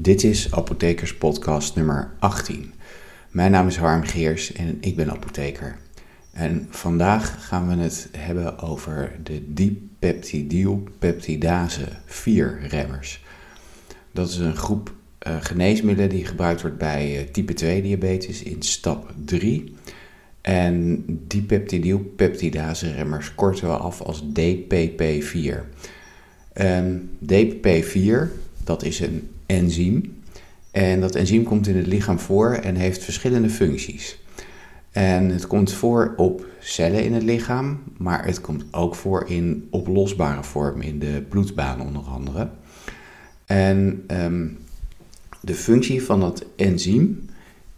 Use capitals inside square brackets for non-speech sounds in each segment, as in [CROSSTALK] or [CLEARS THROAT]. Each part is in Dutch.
Dit is Apothekers Podcast nummer 18. Mijn naam is Harm Geers en ik ben apotheker. En vandaag gaan we het hebben over de dipeptidylpeptidase 4 remmers. Dat is een groep uh, geneesmiddelen die gebruikt wordt bij uh, type 2 diabetes in stap 3. En dipeptidylpeptidase remmers korten we af als DPP4. En DPP4, dat is een enzym. En dat enzym komt in het lichaam voor en heeft verschillende functies. En het komt voor op cellen in het lichaam, maar het komt ook voor in oplosbare vorm in de bloedbaan onder andere. En um, de functie van dat enzym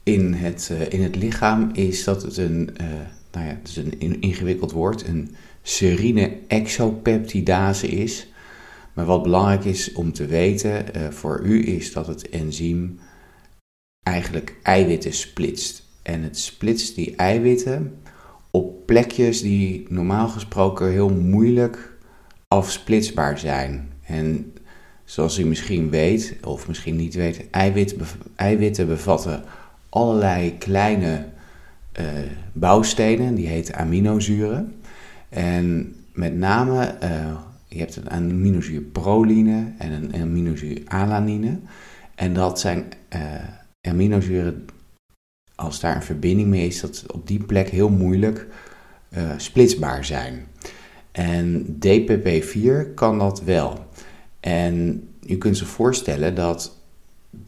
in het, uh, in het lichaam is dat het een, uh, nou ja, het is een ingewikkeld woord, een serine exopeptidase is. Maar wat belangrijk is om te weten uh, voor u is dat het enzym eigenlijk eiwitten splitst. En het splitst die eiwitten op plekjes die normaal gesproken heel moeilijk afsplitsbaar zijn. En zoals u misschien weet, of misschien niet weet, eiwitten, eiwitten bevatten allerlei kleine uh, bouwstenen, die heten aminozuren. En met name, uh, je hebt een aminozuur proline en een aminozuur alanine. En dat zijn uh, aminozuren, als daar een verbinding mee is, dat op die plek heel moeilijk splitsbaar zijn. En DPP4 kan dat wel. En je kunt zich voorstellen dat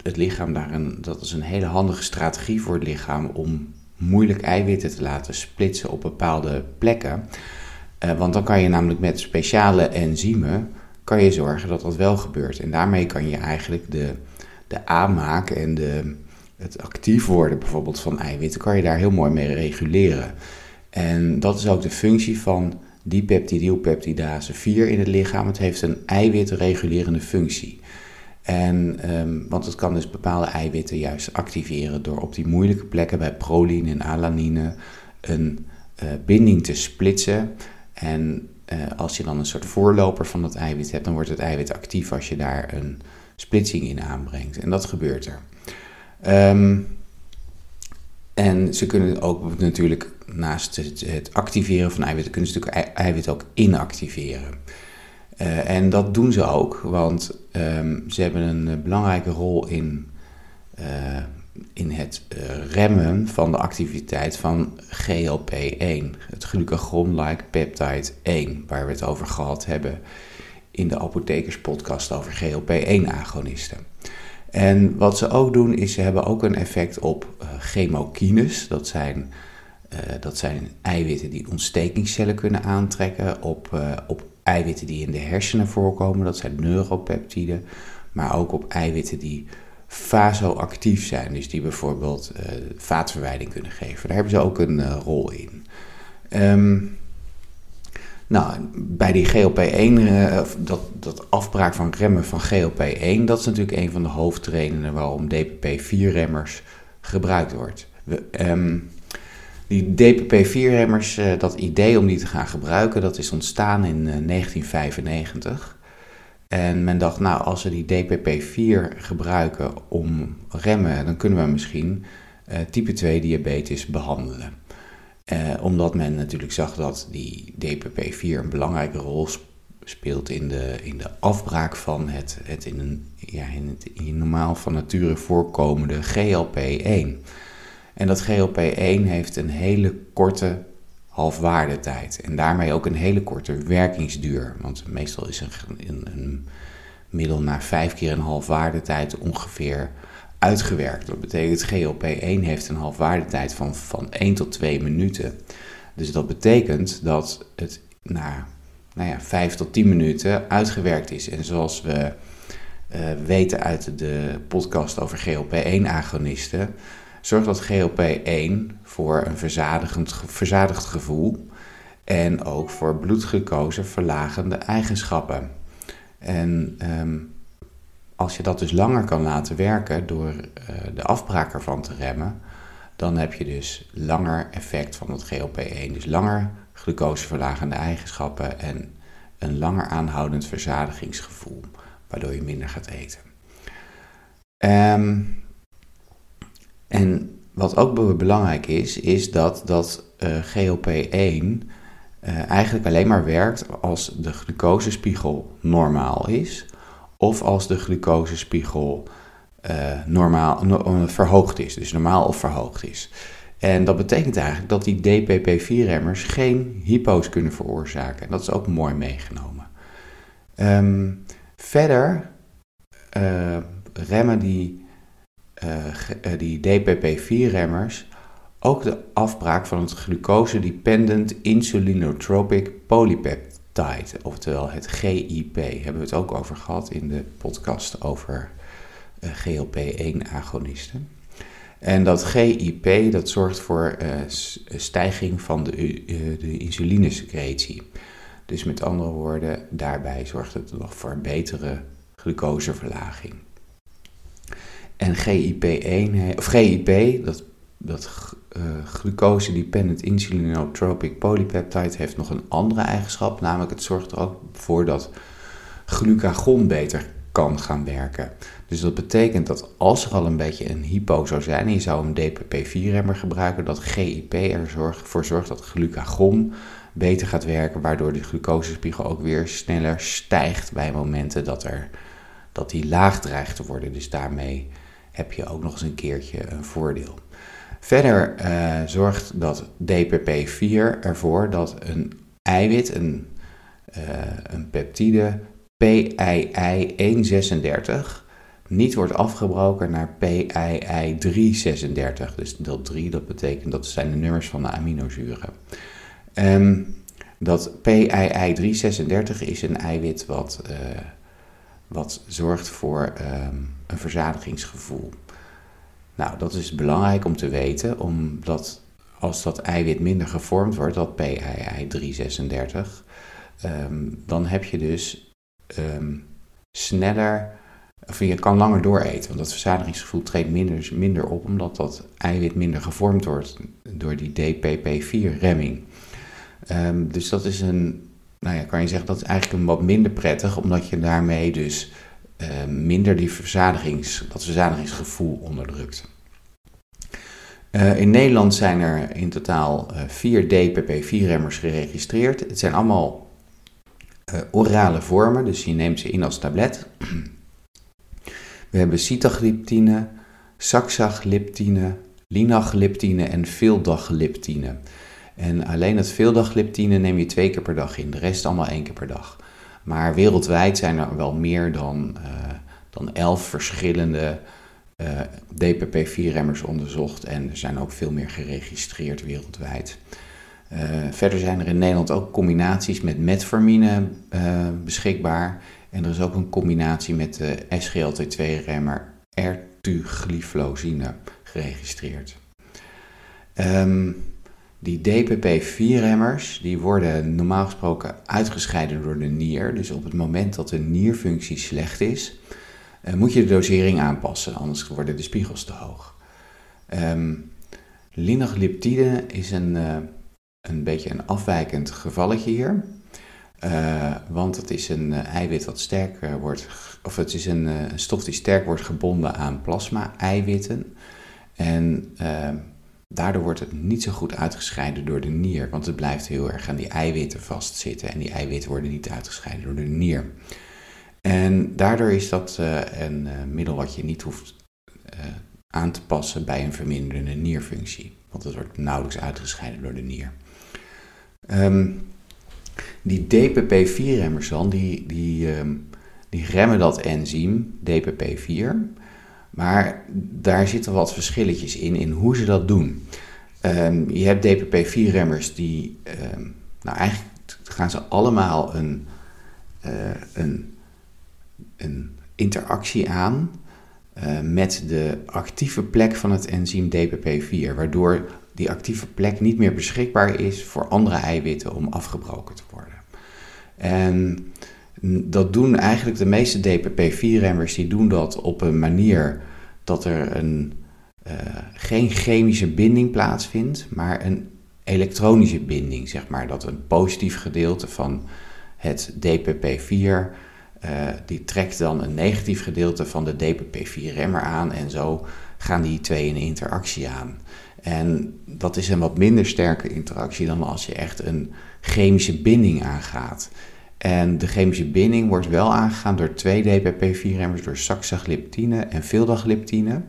het lichaam daar een, dat is een hele handige strategie voor het lichaam om moeilijk eiwitten te laten splitsen op bepaalde plekken. Uh, want dan kan je namelijk met speciale enzymen kan je zorgen dat dat wel gebeurt. En daarmee kan je eigenlijk de, de aanmaak en de, het actief worden bijvoorbeeld van eiwitten, kan je daar heel mooi mee reguleren. En dat is ook de functie van dipeptidylpeptidase 4 in het lichaam. Het heeft een eiwitregulerende functie. En, um, want het kan dus bepaalde eiwitten juist activeren door op die moeilijke plekken bij proline en alanine een uh, binding te splitsen. En uh, als je dan een soort voorloper van dat eiwit hebt, dan wordt het eiwit actief als je daar een splitsing in aanbrengt. En dat gebeurt er. Um, en ze kunnen ook natuurlijk naast het, activeren van eiwitten, kunnen ze natuurlijk eiwit ook inactiveren. Uh, en dat doen ze ook, want um, ze hebben een uh, belangrijke rol in, in het remmen van de activiteit van GLP-1, het glucagon-like peptide 1, waar we het over gehad hebben in de apothekerspodcast over GLP-1-agonisten. En wat ze ook doen, is ze hebben ook een effect op chemokines, dat zijn, dat zijn eiwitten die ontstekingscellen kunnen aantrekken, op, op eiwitten die in de hersenen voorkomen, dat zijn neuropeptiden, maar ook op eiwitten die vasoactief zijn, dus die bijvoorbeeld uh, vaatverwijding kunnen geven. Daar hebben ze ook een uh, rol in. Um, nou, bij die GLP-1, uh, eh, dat, dat afbraak van remmen van GLP-1, dat is natuurlijk een van de hoofdredenen waarom DPP-4-remmers gebruikt wordt. We, um, die DPP-4-remmers, uh, dat idee om die te gaan gebruiken, dat is ontstaan in uh, 1995. En men dacht, nou, als we die DPP-4 gebruiken om remmen, dan kunnen we misschien uh, type 2 diabetes behandelen. Eh, omdat men natuurlijk zag dat die DPP-4 een belangrijke rol speelt in de, in de afbraak van het, het, in, een, ja, in het in normaal van nature voorkomende GLP-1. En dat GLP-1 heeft een hele korte halfwaardetijd en daarmee ook een hele korte werkingsduur. Want meestal is een, een, middel na vijf keer een halfwaardetijd ongeveer uitgewerkt. Dat betekent GLP-1 heeft een halfwaardetijd van, van 1 tot 2 minuten. Dus dat betekent dat het na nou ja, 5 tot 10 minuten uitgewerkt is. En zoals we uh, weten uit de podcast over GLP-1-agonisten, zorgt dat GLP-1 voor een verzadigend, verzadigd gevoel en ook voor bloedglucose verlagende eigenschappen. En um, als je dat dus langer kan laten werken door uh, de afbraak ervan te remmen, dan heb je dus langer effect van het GLP-1. Dus langer glucoseverlagende eigenschappen en een langer aanhoudend verzadigingsgevoel, waardoor je minder gaat eten. Ehm, en wat ook belangrijk is, is dat, dat uh, GLP-1 uh, eigenlijk alleen maar werkt als de glucosespiegel normaal is of als de glucosespiegel uh, normaal, no, verhoogd is, dus normaal of verhoogd is. En dat betekent eigenlijk dat die DPP-4-remmers geen hypo's kunnen veroorzaken. En dat is ook mooi meegenomen. Um, verder remmen die, uh, die DPP-4-remmers ook de afbraak van het glucose-dependent insulinotropic polypeptide, oftewel het GIP. Hebben we het ook over gehad in de podcast over uh, GLP-1-agonisten. En dat GIP dat zorgt voor uh, stijging van de, de insulinesecretie. Dus met andere woorden, daarbij zorgt het nog voor een betere glucoseverlaging. En GIP1, of GIP, dat, dat uh, glucose-dependent insulinotropic polypeptide, heeft nog een andere eigenschap, namelijk het zorgt er ook voor dat glucagon beter kan gaan werken. Dus dat betekent dat als er al een beetje een hypo zou zijn en je zou een DPP-4-remmer gebruiken, dat GIP ervoor zorgt dat glucagon beter gaat werken, waardoor de glucosespiegel ook weer sneller stijgt bij momenten dat, er, dat die laag dreigt te worden. Dus daarmee heb je ook nog eens een keertje een voordeel. Verder uh, zorgt dat DPP-4 ervoor dat een eiwit, een, uh, een peptide PII-136 niet wordt afgebroken naar PII-336. Dus deel 3, dat betekent dat zijn de nummers van de aminozuren. Um, dat PII-336 is een eiwit wat, uh, wat zorgt voor um, een verzadigingsgevoel. Nou, dat is belangrijk om te weten, omdat als dat eiwit minder gevormd wordt, dat PII-336, um, dan heb je dus um, sneller, of je kan langer dooreten. Want dat verzadigingsgevoel treedt minder, minder op, omdat dat eiwit minder gevormd wordt door die DPP4-remming. Um, dus dat is een, nou ja, kan je zeggen, dat is eigenlijk een wat minder prettig, omdat je daarmee dus minder die verzadigings, dat verzadigingsgevoel onderdrukt. Uh, in Nederland zijn er in totaal uh, vier DPP4-remmers geregistreerd. Het zijn allemaal orale vormen, dus je neemt ze in als tablet. [CLEARS THROAT] We hebben sitagliptine, saxagliptine, linagliptine en veeldagliptine. En alleen het veeldagliptine neem je twee keer per dag in, de rest allemaal één keer per dag. Maar wereldwijd zijn er wel meer dan, uh, dan elf verschillende uh, DPP-4-remmers onderzocht en er zijn ook veel meer geregistreerd wereldwijd. Uh, verder zijn er in Nederland ook combinaties met metformine beschikbaar. En er is ook een combinatie met de SGLT2-remmer ertugliflozine geregistreerd. Um, die DPP-4-remmers die worden normaal gesproken uitgescheiden door de nier. Dus op het moment dat de nierfunctie slecht is, uh, moet je de dosering aanpassen, anders worden de spiegels te hoog. Um, linagliptide is een een beetje een afwijkend gevalletje hier. Uh, want het is een eiwit wat sterk wordt, of het is een stof die sterk wordt gebonden aan plasma-eiwitten. En daardoor wordt het niet zo goed uitgescheiden door de nier, want het blijft heel erg aan die eiwitten vastzitten. En die eiwitten worden niet uitgescheiden door de nier. En daardoor is dat een middel wat je niet hoeft aan te passen bij een verminderde nierfunctie, want het wordt nauwelijks uitgescheiden door de nier. Um, die DPP-4-remmers dan, die, die, um, die remmen dat enzym DPP-4. Maar daar zitten wat verschilletjes in, in hoe ze dat doen. Um, je hebt DPP-4-remmers die, nou eigenlijk gaan ze allemaal een, uh, een, een interactie aan uh, met de actieve plek van het enzym DPP-4, waardoor die actieve plek niet meer beschikbaar is voor andere eiwitten om afgebroken te worden. En dat doen eigenlijk de meeste DPP-4-remmers, die doen dat op een manier dat er een, uh, geen chemische binding plaatsvindt, maar een elektronische binding, zeg maar. Dat een positief gedeelte van het DPP-4 die trekt dan een negatief gedeelte van de DPP4-remmer aan en zo gaan die twee in interactie aan. En dat is een wat minder sterke interactie dan als je echt een chemische binding aangaat. En de chemische binding wordt wel aangegaan door twee DPP4-remmers, door saxagliptine en vildagliptine.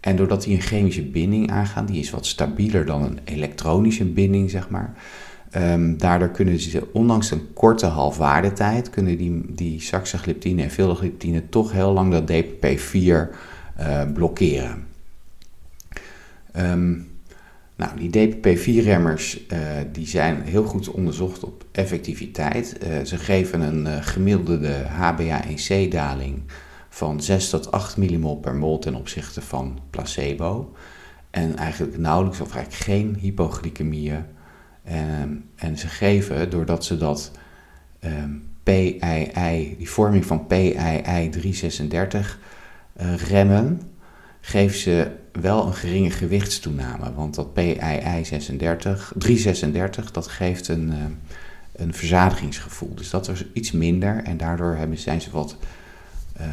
En doordat die een chemische binding aangaan, die is wat stabieler dan een elektronische binding, zeg maar. Um, daardoor kunnen ze, ondanks een korte halfwaardetijd, kunnen die, die saxagliptine en vildagliptine toch heel lang dat DPP4 uh, eh, blokkeren. Um, nou, die DPP4-remmers uh, die zijn heel goed onderzocht op effectiviteit. Uh, ze geven een uh, gemiddelde HbA1c-daling van 6 tot 8 millimol per mol ten opzichte van placebo. En eigenlijk nauwelijks of eigenlijk geen hypoglycemieën. En, en ze geven, doordat ze dat um, PII, die vorming van PII336 remmen, geven ze wel een geringe gewichtstoename. Want dat PII 36, 336, dat geeft een, uh, een verzadigingsgevoel. Dus dat is iets minder en daardoor hebben, zijn ze wat, uh,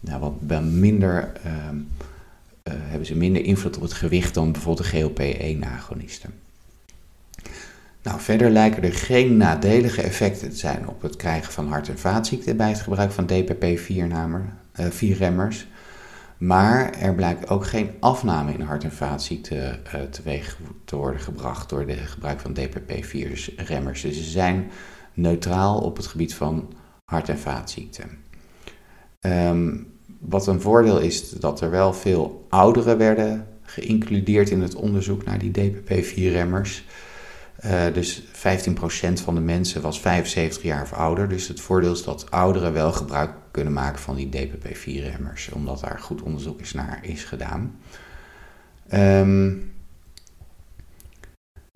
nou, wat minder, uh, hebben ze minder invloed op het gewicht dan bijvoorbeeld de GLP-1-agonisten. Nou, verder lijken er geen nadelige effecten te zijn op het krijgen van hart- en vaatziekten bij het gebruik van DPP-4-remmers. Maar er blijkt ook geen afname in hart- en vaatziekten teweeg te worden gebracht door het gebruik van DPP-4-remmers. Dus ze zijn neutraal op het gebied van hart- en vaatziekten. Um, wat een voordeel is dat er wel veel ouderen werden geïncludeerd in het onderzoek naar die DPP-4-remmers. Uh, dus 15% van de mensen was 75 jaar of ouder. Dus het voordeel is dat ouderen wel gebruik kunnen maken van die DPP-4-remmers, omdat daar goed onderzoek is naar is gedaan. Um,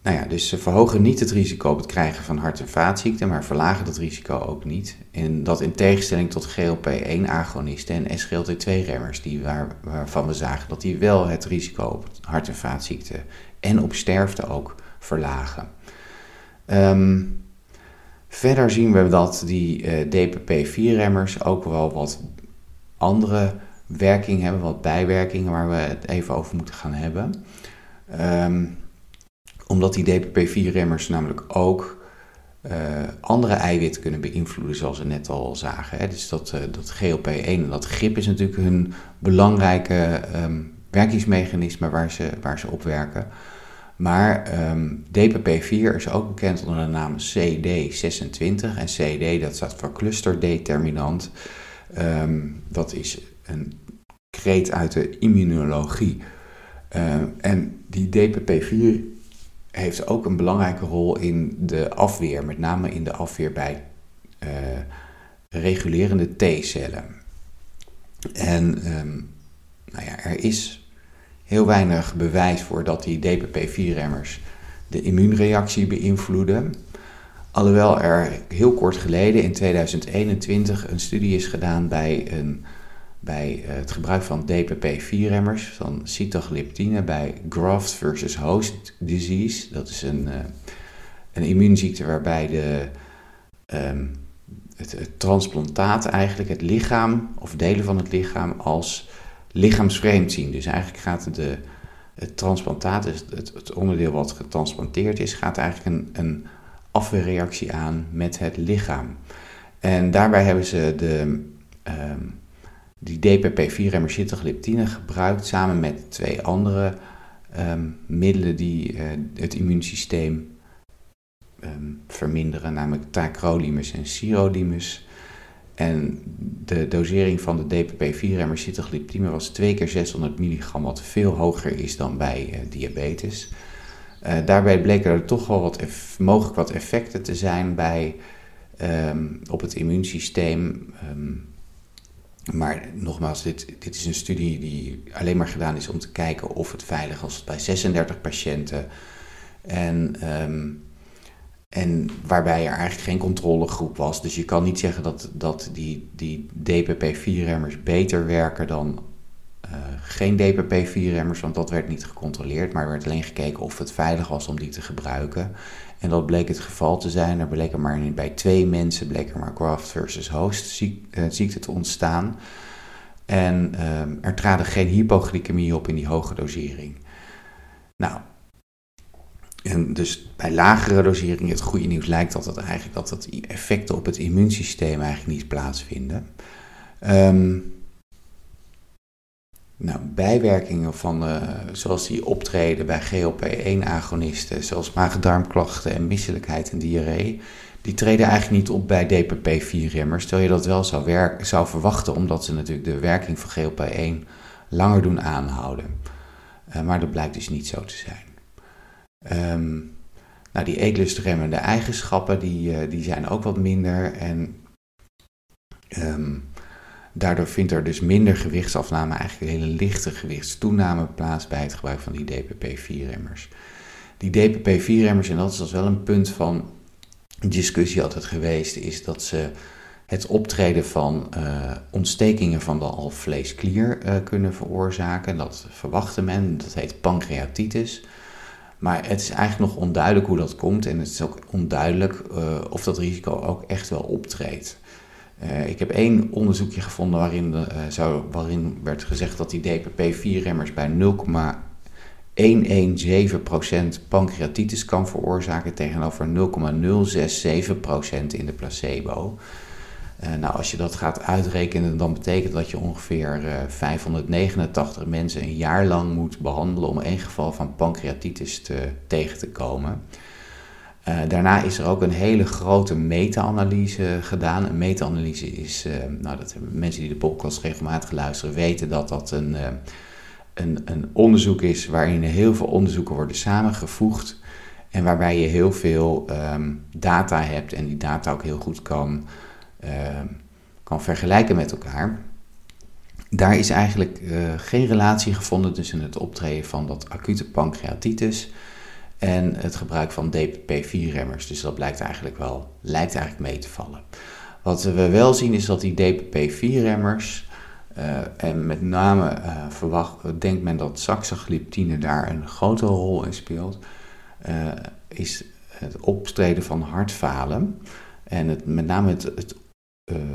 nou ja, dus ze verhogen niet het risico op het krijgen van hart- en vaatziekten, maar verlagen dat risico ook niet. En dat in tegenstelling tot GLP-1-agonisten en SGLT2-remmers, die waar, waarvan we zagen dat die wel het risico op hart- en vaatziekten en op sterfte ook verlagen. Um, verder zien we dat die uh, DPP-4-remmers ook wel wat andere werking hebben, wat bijwerkingen waar we het even over moeten gaan hebben. Um, omdat die DPP-4-remmers namelijk ook uh, andere eiwitten kunnen beïnvloeden, zoals we net al zagen. Hè. Dus dat, uh, dat GLP-1 en dat GIP is natuurlijk hun belangrijke um, werkingsmechanisme waar ze, waar ze op werken. Maar um, DPP4 is ook bekend onder de naam CD26. En CD dat staat voor clusterdeterminant. Um, dat is een kreet uit de immunologie. Uh, en die DPP4 heeft ook een belangrijke rol in de afweer, met name in de afweer bij uh, regulerende T-cellen. En nou ja, er is heel weinig bewijs voor dat die DPP-4-remmers de immuunreactie beïnvloeden. Alhoewel er heel kort geleden, in 2021, een studie is gedaan bij, een, bij het gebruik van DPP-4-remmers, van sitagliptine, bij graft versus host disease. Dat is een, uh, een immuunziekte waarbij de, het, het transplantaat eigenlijk het lichaam, of delen van het lichaam, als lichaamsvreemd zien. Dus eigenlijk gaat de, het transplantaat, het, het, onderdeel wat getransplanteerd is, gaat eigenlijk een, een afweerreactie aan met het lichaam. En daarbij hebben ze de, um, die DPP-4-remmer sitagliptine gebruikt samen met twee andere um, middelen die uh, het immuunsysteem um, verminderen, namelijk tacrolimus en sirolimus. En de dosering van de DPP-4-remmer sitagliptine was 2 keer 600 milligram, wat veel hoger is dan bij uh, diabetes. Uh, daarbij bleken er toch wel wat mogelijk wat effecten te zijn bij, um, op het immuunsysteem. Um, maar nogmaals, dit, dit is een studie die alleen maar gedaan is om te kijken of het veilig was bij 36 patiënten. En um, en waarbij er eigenlijk geen controlegroep was. Dus je kan niet zeggen dat, dat die, die DPP-4-remmers beter werken dan uh, geen DPP-4-remmers, want dat werd niet gecontroleerd, maar er werd alleen gekeken of het veilig was om die te gebruiken. En dat bleek het geval te zijn. Er bleek er maar bij twee mensen bleek er maar graft versus host eh, ziekte te ontstaan. En ehm, er traden geen hypoglycemie op in die hoge dosering. Nou, en dus bij lagere dosering, het goede nieuws lijkt dat het eigenlijk dat het effecten op het immuunsysteem eigenlijk niet plaatsvinden. Um, nou, bijwerkingen van, uh, zoals die optreden bij GLP-1-agonisten, zoals maag-darmklachten en misselijkheid en diarree, die treden eigenlijk niet op bij DPP-4-remmers, terwijl je dat wel zou, zou verwachten, omdat ze natuurlijk de werking van GLP-1 langer doen aanhouden. Uh, maar dat blijkt dus niet zo te zijn. Um, nou, die eetlustremmende eigenschappen, die, uh, die zijn ook wat minder en... Um, Daardoor vindt er dus minder gewichtsafname, eigenlijk een hele lichte gewichtstoename plaats bij het gebruik van die DPP-4-remmers. Die DPP-4-remmers, en dat is dus wel een punt van discussie altijd geweest, is dat ze het optreden van uh, ontstekingen van de alvleesklier uh, kunnen veroorzaken. Dat verwachtte men, dat heet pancreatitis. Maar het is eigenlijk nog onduidelijk hoe dat komt en het is ook onduidelijk uh, of dat risico ook echt wel optreedt. Uh, ik heb één onderzoekje gevonden waarin, uh, zou, waarin werd gezegd dat die DPP-4-remmers bij 0,117% pancreatitis kan veroorzaken tegenover 0,067% in de placebo. Uh, nou, als je dat gaat uitrekenen, dan betekent dat je ongeveer 589 mensen een jaar lang moet behandelen om één geval van pancreatitis te, tegen te komen. Uh, daarna is er ook een hele grote meta-analyse gedaan. Een meta-analyse is, nou, dat mensen die de podcast regelmatig luisteren weten dat dat een, een, een onderzoek is waarin heel veel onderzoeken worden samengevoegd. En waarbij je heel veel um, data hebt en die data ook heel goed kan, ehm, kan vergelijken met elkaar. Daar is eigenlijk geen relatie gevonden tussen het optreden van dat acute pancreatitis en het gebruik van DPP-4-remmers. Dus dat blijkt eigenlijk wel, lijkt eigenlijk mee te vallen. Wat we wel zien is dat die DPP-4-remmers, uh, eh, en met name uh, verwacht, denkt men dat saxagliptine daar een grote rol in speelt, is het optreden van hartfalen. En het, met name het, het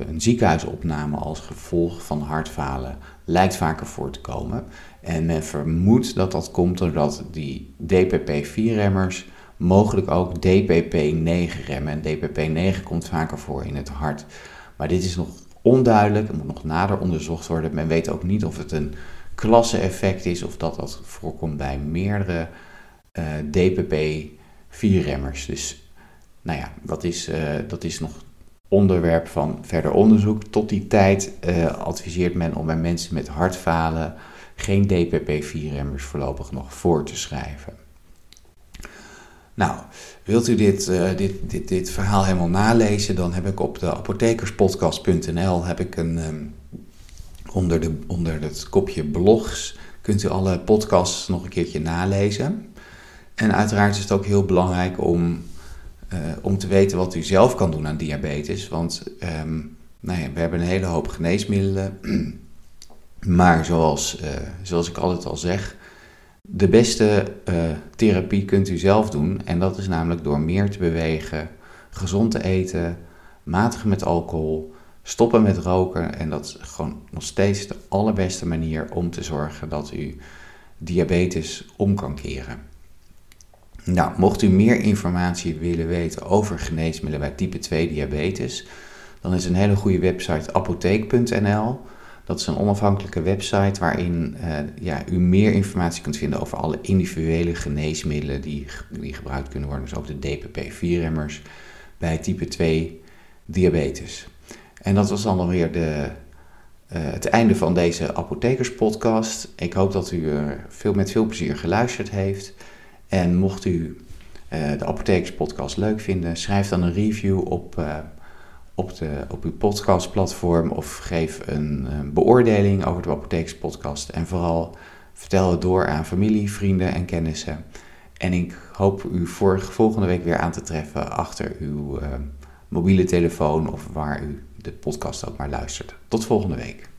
een ziekenhuisopname als gevolg van hartfalen lijkt vaker voor te komen. En men vermoedt dat dat komt doordat die DPP-4-remmers mogelijk ook DPP-9 remmen. En DPP-9 komt vaker voor in het hart. Maar dit is nog onduidelijk, het moet nog nader onderzocht worden. Men weet ook niet of het een klasse-effect is of dat dat voorkomt bij meerdere uh, DPP-4-remmers. Dus nou ja, dat is, uh, dat is nog onderwerp van verder onderzoek. Tot die tijd uh, adviseert men om bij mensen met hartfalen geen DPP-4-remmers voorlopig nog voor te schrijven. Nou, wilt u dit, uh, dit, dit, dit verhaal helemaal nalezen, dan heb ik op de apothekerspodcast.nl heb ik een um, onder, de, onder het kopje blogs kunt u alle podcasts nog een keertje nalezen. En uiteraard is het ook heel belangrijk om, uh, om te weten wat u zelf kan doen aan diabetes. Want um, nou ja, we hebben een hele hoop geneesmiddelen. [CLEARS THROAT] Maar zoals, uh, zoals ik altijd al zeg, de beste uh, therapie kunt u zelf doen. En dat is namelijk door meer te bewegen, gezond te eten, matig met alcohol, stoppen met roken. En dat is gewoon nog steeds de allerbeste manier om te zorgen dat u diabetes om kan keren. Nou, mocht u meer informatie willen weten over geneesmiddelen bij type 2 diabetes, dan is een hele goede website apotheek.nl. Dat is een onafhankelijke website waarin uh, ja, u meer informatie kunt vinden over alle individuele geneesmiddelen die, die gebruikt kunnen worden. Dus ook de DPP-4-remmers bij type 2 diabetes. En dat was dan alweer de, uh, het einde van deze apothekerspodcast. Ik hoop dat u er veel, met veel plezier geluisterd heeft. En mocht u uh, de apothekerspodcast leuk vinden, schrijf dan een review op op, de, op uw podcastplatform of geef een, beoordeling over de Apotheekspodcast. En vooral vertel het door aan familie, vrienden en kennissen. En ik hoop u volgende week weer aan te treffen achter uw uh, mobiele telefoon of waar u de podcast ook maar luistert. Tot volgende week.